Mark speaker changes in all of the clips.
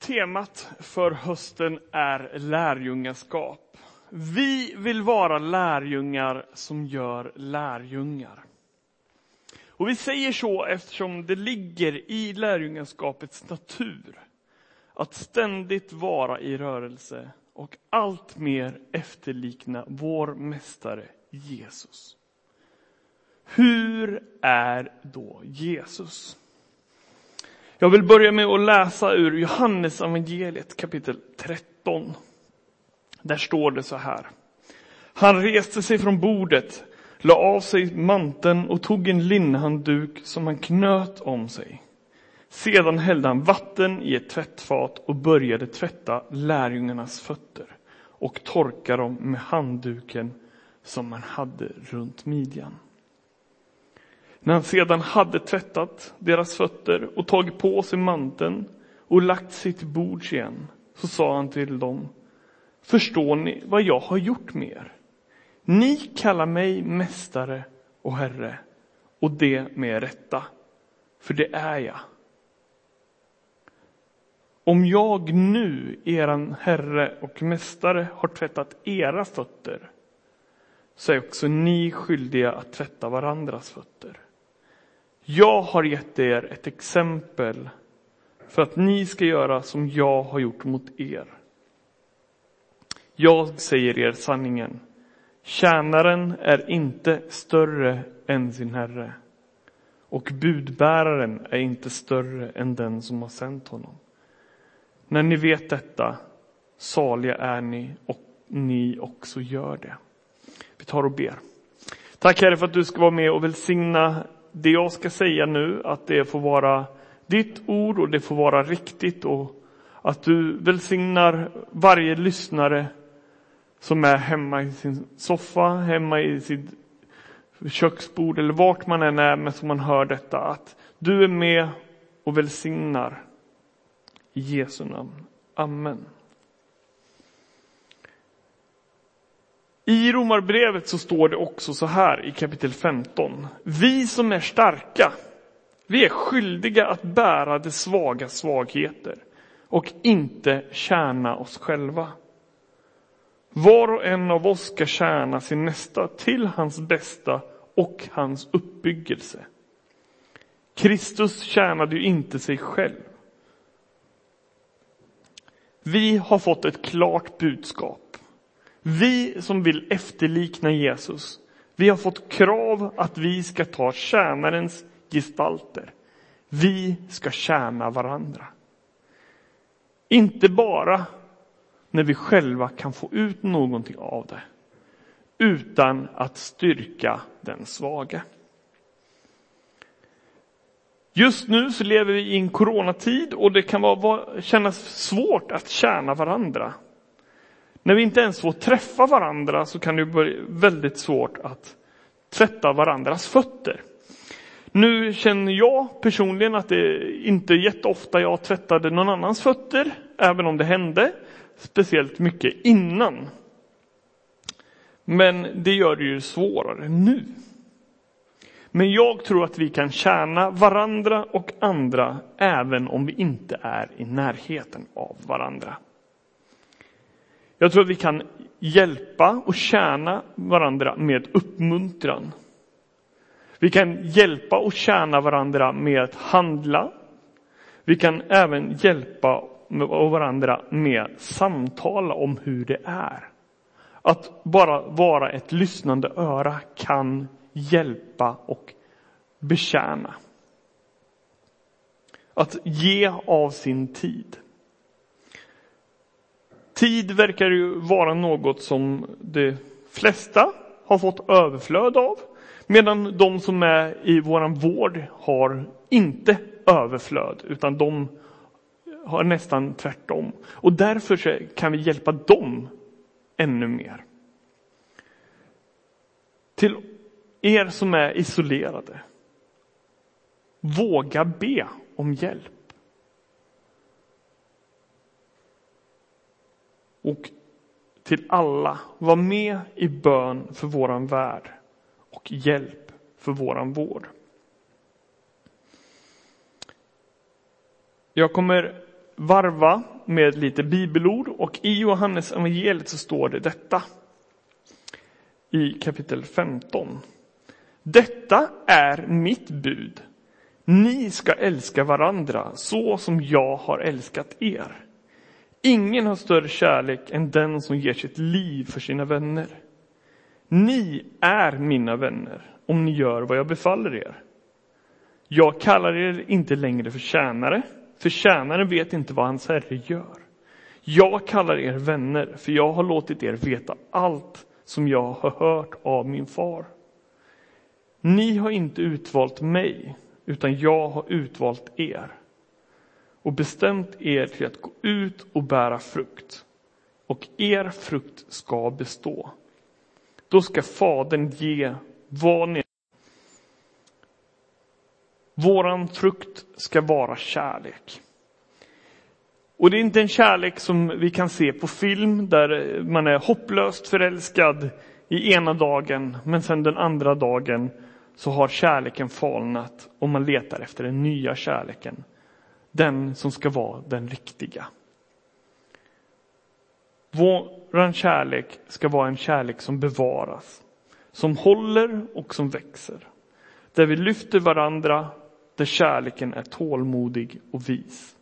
Speaker 1: Temat för hösten är lärjungaskap. Vi vill vara lärjungar som gör lärjungar. Och vi säger så eftersom det ligger i lärjungaskapets natur att ständigt vara i rörelse och allt mer efterlikna vår mästare Jesus. Hur är då Jesus? Jag vill börja med att läsa ur Johannes evangeliet kapitel 13. Där står det så här. Han reste sig från bordet, la av sig manteln och tog en linnhandduk som han knöt om sig. Sedan hällde han vatten i ett tvättfat och började tvätta lärjungarnas fötter och torka dem med handduken som han hade runt midjan. När han sedan hade tvättat deras fötter och tagit på sig manteln och lagt sitt bord igen, så sa han till dem, förstår ni vad jag har gjort med er? Ni kallar mig mästare och herre, och det med rätta, för det är jag. Om jag nu, eran herre och mästare, har tvättat era fötter, så är också ni skyldiga att tvätta varandras fötter. Jag har gett er ett exempel för att ni ska göra som jag har gjort mot er. Jag säger er sanningen. Tjänaren är inte större än sin herre och budbäraren är inte större än den som har sänt honom. När ni vet detta, saliga är ni och ni också gör det. Vi tar och ber. Tack Herre för att du ska vara med och välsigna det jag ska säga nu, att det får vara ditt ord och det får vara riktigt och att du välsignar varje lyssnare som är hemma i sin soffa, hemma i sitt köksbord eller vart man än är men som man hör detta. Att du är med och välsignar. I Jesu namn. Amen. I Romarbrevet så står det också så här i kapitel 15. Vi som är starka, vi är skyldiga att bära de svaga svagheter och inte tjäna oss själva. Var och en av oss ska tjäna sin nästa till hans bästa och hans uppbyggelse. Kristus tjänade ju inte sig själv. Vi har fått ett klart budskap. Vi som vill efterlikna Jesus, vi har fått krav att vi ska ta tjänarens gestalter. Vi ska tjäna varandra. Inte bara när vi själva kan få ut någonting av det, utan att styrka den svage. Just nu så lever vi i en coronatid och det kan vara, kännas svårt att tjäna varandra. När vi inte ens får träffa varandra så kan det bli väldigt svårt att tvätta varandras fötter. Nu känner jag personligen att det inte är jätteofta jag tvättade någon annans fötter, även om det hände speciellt mycket innan. Men det gör det ju svårare nu. Men jag tror att vi kan tjäna varandra och andra även om vi inte är i närheten av varandra. Jag tror att vi kan hjälpa och tjäna varandra med uppmuntran. Vi kan hjälpa och tjäna varandra med att handla. Vi kan även hjälpa varandra med samtal samtala om hur det är. Att bara vara ett lyssnande öra kan hjälpa och betjäna. Att ge av sin tid. Tid verkar ju vara något som de flesta har fått överflöd av, medan de som är i våran vård har inte överflöd, utan de har nästan tvärtom. Och därför kan vi hjälpa dem ännu mer. Till er som är isolerade, våga be om hjälp. Och till alla, var med i bön för våran värld och hjälp för våran vård. Jag kommer varva med lite bibelord och i Johannes evangeliet så står det detta. I kapitel 15. Detta är mitt bud. Ni ska älska varandra så som jag har älskat er. Ingen har större kärlek än den som ger sitt liv för sina vänner. Ni är mina vänner om ni gör vad jag befaller er. Jag kallar er inte längre för tjänare, för tjänaren vet inte vad hans herre gör. Jag kallar er vänner, för jag har låtit er veta allt som jag har hört av min far. Ni har inte utvalt mig, utan jag har utvalt er och bestämt er till att gå ut och bära frukt. Och er frukt ska bestå. Då ska Fadern ge vad ni Våran frukt ska vara kärlek. Och det är inte en kärlek som vi kan se på film där man är hopplöst förälskad i ena dagen men sen den andra dagen så har kärleken falnat och man letar efter den nya kärleken. Den som ska vara den riktiga. Vår kärlek ska vara en kärlek som bevaras, som håller och som växer. Där vi lyfter varandra, där kärleken är tålmodig och vis.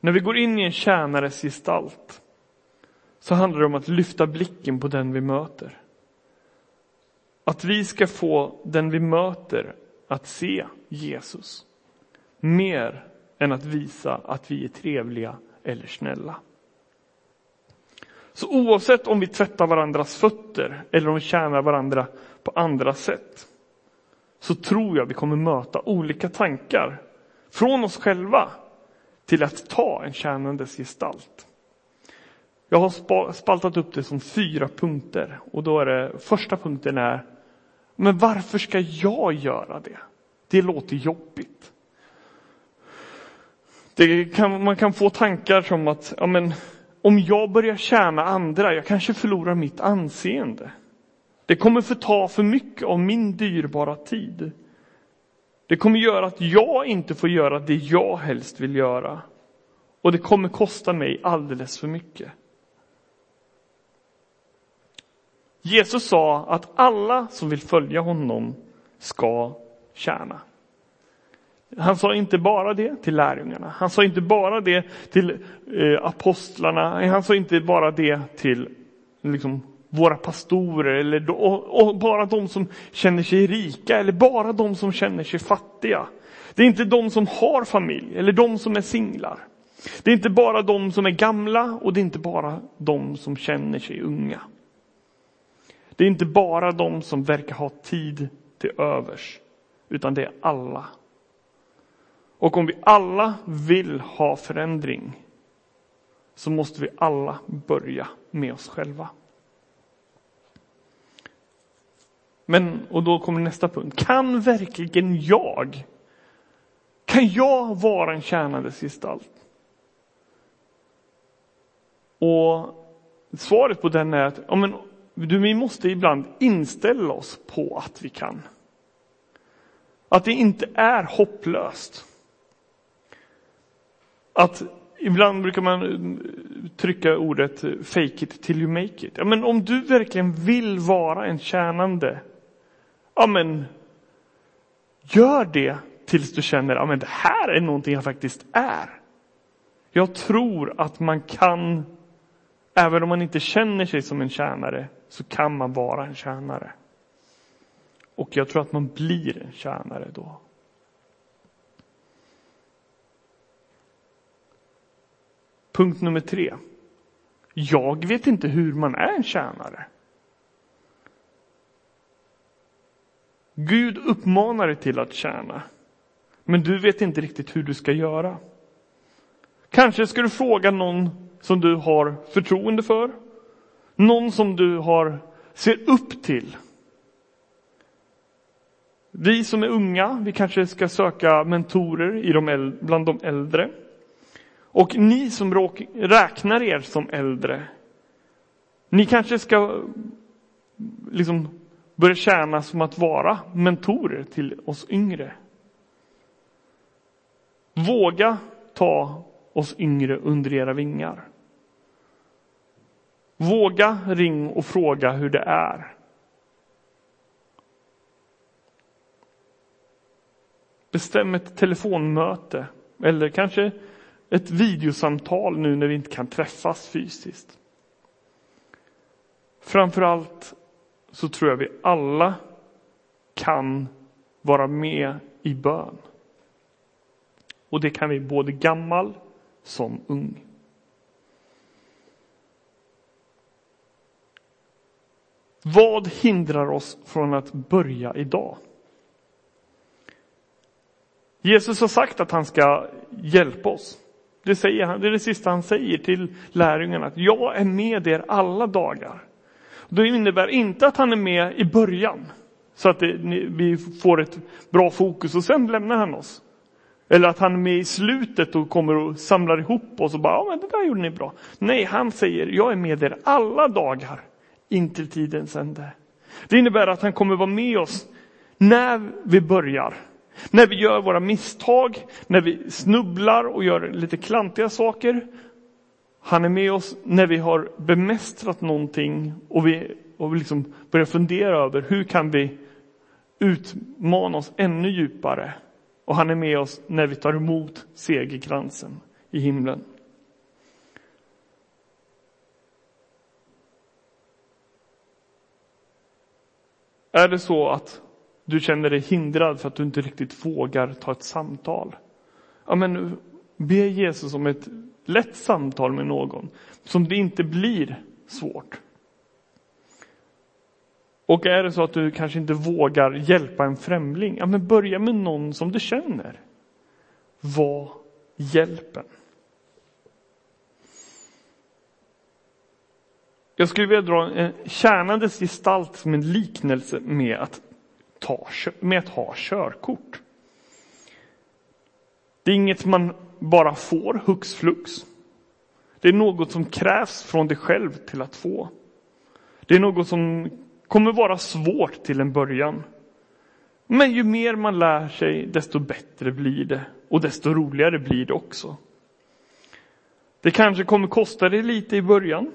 Speaker 1: När vi går in i en tjänares gestalt så handlar det om att lyfta blicken på den vi möter. Att vi ska få den vi möter att se Jesus. Mer än att visa att vi är trevliga eller snälla. Så oavsett om vi tvättar varandras fötter eller om vi tjänar varandra på andra sätt så tror jag vi kommer möta olika tankar från oss själva till att ta en tjänandes gestalt. Jag har spaltat upp det som fyra punkter och då är det första punkten är men varför ska jag göra det? Det låter jobbigt. Det kan, man kan få tankar som att ja, men, om jag börjar tjäna andra, jag kanske förlorar mitt anseende. Det kommer förta för mycket av min dyrbara tid. Det kommer göra att jag inte får göra det jag helst vill göra. Och det kommer kosta mig alldeles för mycket. Jesus sa att alla som vill följa honom ska tjäna. Han sa inte bara det till lärjungarna, han sa inte bara det till eh, apostlarna, han sa inte bara det till liksom, våra pastorer eller och, och bara de som känner sig rika eller bara de som känner sig fattiga. Det är inte de som har familj eller de som är singlar. Det är inte bara de som är gamla och det är inte bara de som känner sig unga. Det är inte bara de som verkar ha tid till övers, utan det är alla. Och om vi alla vill ha förändring så måste vi alla börja med oss själva. Men, och då kommer nästa punkt. Kan verkligen jag, kan jag vara en tjänandes gestalt? Och svaret på den är att ja, men, vi måste ibland inställa oss på att vi kan. Att det inte är hopplöst. Att ibland brukar man trycka ordet eh, fake it till you make it. Ja, men om du verkligen vill vara en tjänande, ja men gör det tills du känner att ja, det här är någonting jag faktiskt är. Jag tror att man kan, även om man inte känner sig som en tjänare, så kan man vara en tjänare. Och jag tror att man blir en tjänare då. Punkt nummer tre. Jag vet inte hur man är en tjänare. Gud uppmanar dig till att tjäna, men du vet inte riktigt hur du ska göra. Kanske ska du fråga någon som du har förtroende för, någon som du har, ser upp till. Vi som är unga, vi kanske ska söka mentorer i de bland de äldre. Och ni som råk, räknar er som äldre, ni kanske ska liksom börja tjäna som att vara mentorer till oss yngre. Våga ta oss yngre under era vingar. Våga ring och fråga hur det är. Bestäm ett telefonmöte eller kanske ett videosamtal nu när vi inte kan träffas fysiskt. Framförallt så tror jag vi alla kan vara med i bön. Och det kan vi både gammal som ung. Vad hindrar oss från att börja idag? Jesus har sagt att han ska hjälpa oss. Det, säger han, det är det sista han säger till lärjungarna, att jag är med er alla dagar. Det innebär inte att han är med i början, så att det, vi får ett bra fokus och sen lämnar han oss. Eller att han är med i slutet och kommer och samlar ihop oss och bara, ja men det där gjorde ni bra. Nej, han säger, jag är med er alla dagar intill tidens ände. Det innebär att han kommer vara med oss när vi börjar. När vi gör våra misstag, när vi snubblar och gör lite klantiga saker. Han är med oss när vi har bemästrat någonting och vi, och vi liksom börjar fundera över hur kan vi utmana oss ännu djupare. Och han är med oss när vi tar emot segerkransen i himlen. Är det så att du känner dig hindrad för att du inte riktigt vågar ta ett samtal? Ja, men be Jesus om ett lätt samtal med någon som det inte blir svårt. Och är det så att du kanske inte vågar hjälpa en främling, ja men börja med någon som du känner. Var hjälpen. Jag skulle vilja dra en tjänandes gestalt som en liknelse med att, ta, med att ha körkort. Det är inget man bara får hux flux. Det är något som krävs från dig själv till att få. Det är något som kommer vara svårt till en början. Men ju mer man lär sig, desto bättre blir det och desto roligare blir det också. Det kanske kommer kosta dig lite i början,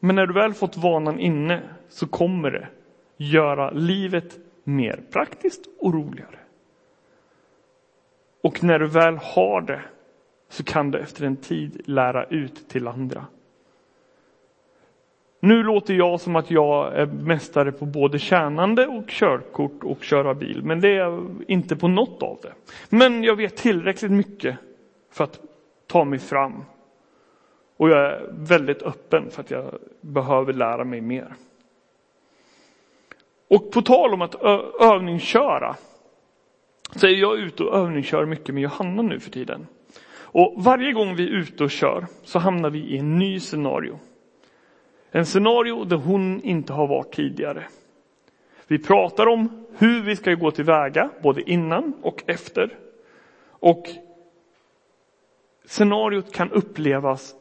Speaker 1: men när du väl fått vanan inne så kommer det göra livet mer praktiskt och roligare. Och när du väl har det så kan du efter en tid lära ut till andra. Nu låter jag som att jag är mästare på både tjänande och körkort och köra bil, men det är jag inte på något av det. Men jag vet tillräckligt mycket för att ta mig fram. Och jag är väldigt öppen för att jag behöver lära mig mer. Och på tal om att övningsköra, så är jag ute och övningskör mycket med Johanna nu för tiden. Och varje gång vi är ute och kör så hamnar vi i en ny scenario. En scenario där hon inte har varit tidigare. Vi pratar om hur vi ska gå tillväga, både innan och efter. Och scenariot kan upplevas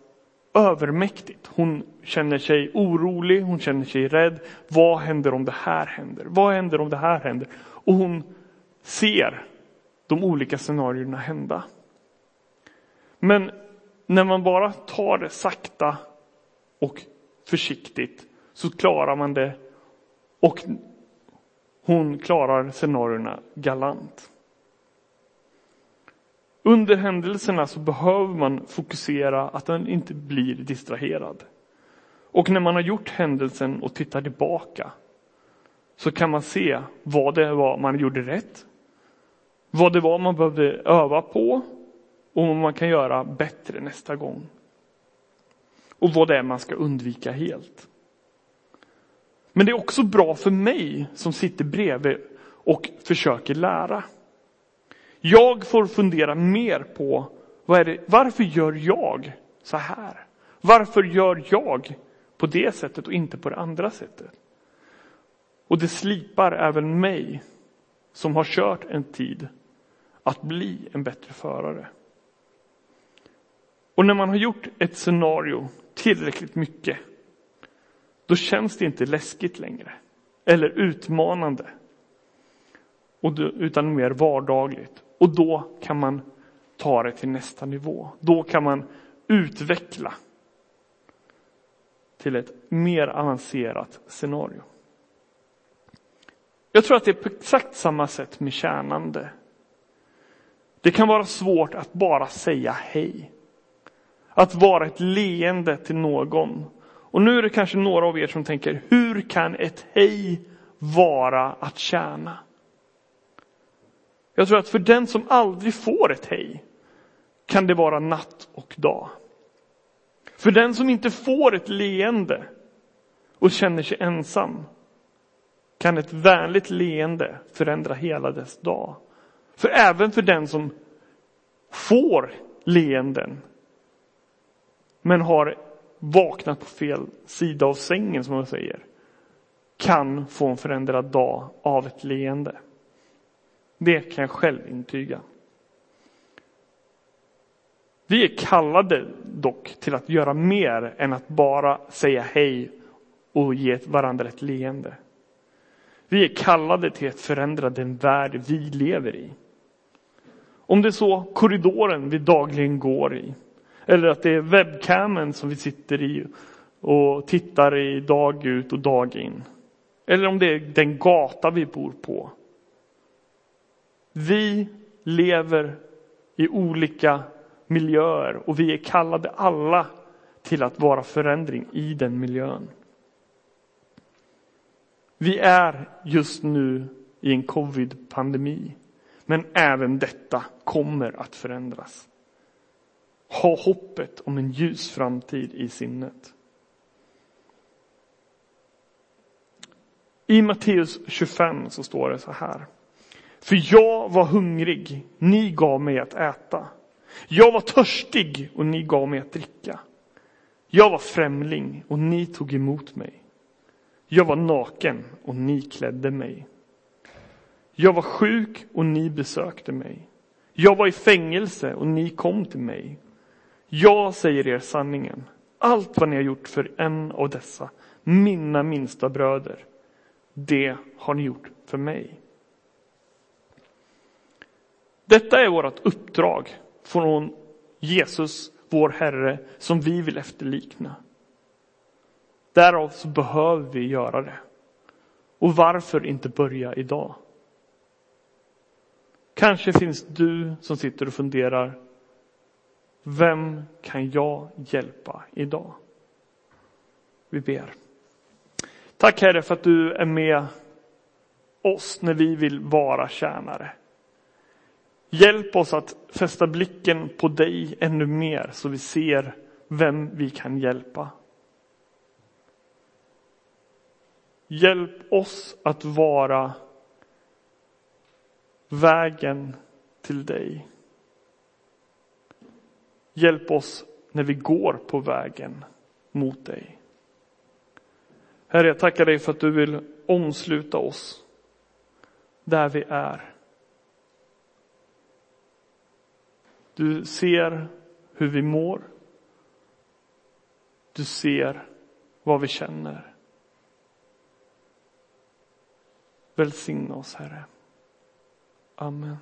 Speaker 1: övermäktigt. Hon känner sig orolig, hon känner sig rädd. Vad händer om det här händer? Vad händer om det här händer? Och hon ser de olika scenarierna hända. Men när man bara tar det sakta och försiktigt så klarar man det och hon klarar scenarierna galant. Under händelserna så behöver man fokusera att den inte blir distraherad. Och när man har gjort händelsen och tittar tillbaka så kan man se vad det var man gjorde rätt, vad det var man behövde öva på och vad man kan göra bättre nästa gång och vad det är man ska undvika helt. Men det är också bra för mig som sitter bredvid och försöker lära. Jag får fundera mer på vad är det, varför gör jag så här? Varför gör jag på det sättet och inte på det andra sättet? Och det slipar även mig som har kört en tid att bli en bättre förare. Och när man har gjort ett scenario tillräckligt mycket, då känns det inte läskigt längre. Eller utmanande. Utan mer vardagligt. Och då kan man ta det till nästa nivå. Då kan man utveckla till ett mer avancerat scenario. Jag tror att det är på exakt samma sätt med tjänande. Det kan vara svårt att bara säga hej. Att vara ett leende till någon. Och nu är det kanske några av er som tänker, hur kan ett hej vara att tjäna? Jag tror att för den som aldrig får ett hej kan det vara natt och dag. För den som inte får ett leende och känner sig ensam kan ett vänligt leende förändra hela dess dag. För även för den som får leenden men har vaknat på fel sida av sängen som man säger kan få en förändrad dag av ett leende. Det kan jag själv intyga. Vi är kallade dock till att göra mer än att bara säga hej och ge varandra ett leende. Vi är kallade till att förändra den värld vi lever i. Om det är så korridoren vi dagligen går i, eller att det är webcamen som vi sitter i och tittar i dag ut och dag in. Eller om det är den gata vi bor på. Vi lever i olika miljöer och vi är kallade alla till att vara förändring i den miljön. Vi är just nu i en covid-pandemi, men även detta kommer att förändras. Ha hoppet om en ljus framtid i sinnet. I Matteus 25 så står det så här. För jag var hungrig, ni gav mig att äta. Jag var törstig och ni gav mig att dricka. Jag var främling och ni tog emot mig. Jag var naken och ni klädde mig. Jag var sjuk och ni besökte mig. Jag var i fängelse och ni kom till mig. Jag säger er sanningen. Allt vad ni har gjort för en av dessa, mina minsta bröder, det har ni gjort för mig. Detta är vårt uppdrag från Jesus, vår Herre, som vi vill efterlikna. Därav så behöver vi göra det. Och varför inte börja idag? Kanske finns du som sitter och funderar, vem kan jag hjälpa idag? Vi ber. Tack Herre för att du är med oss när vi vill vara tjänare. Hjälp oss att fästa blicken på dig ännu mer så vi ser vem vi kan hjälpa. Hjälp oss att vara vägen till dig. Hjälp oss när vi går på vägen mot dig. Herre, jag tackar dig för att du vill omsluta oss där vi är. Du ser hur vi mår. Du ser vad vi känner. Välsigna oss, Herre. Amen.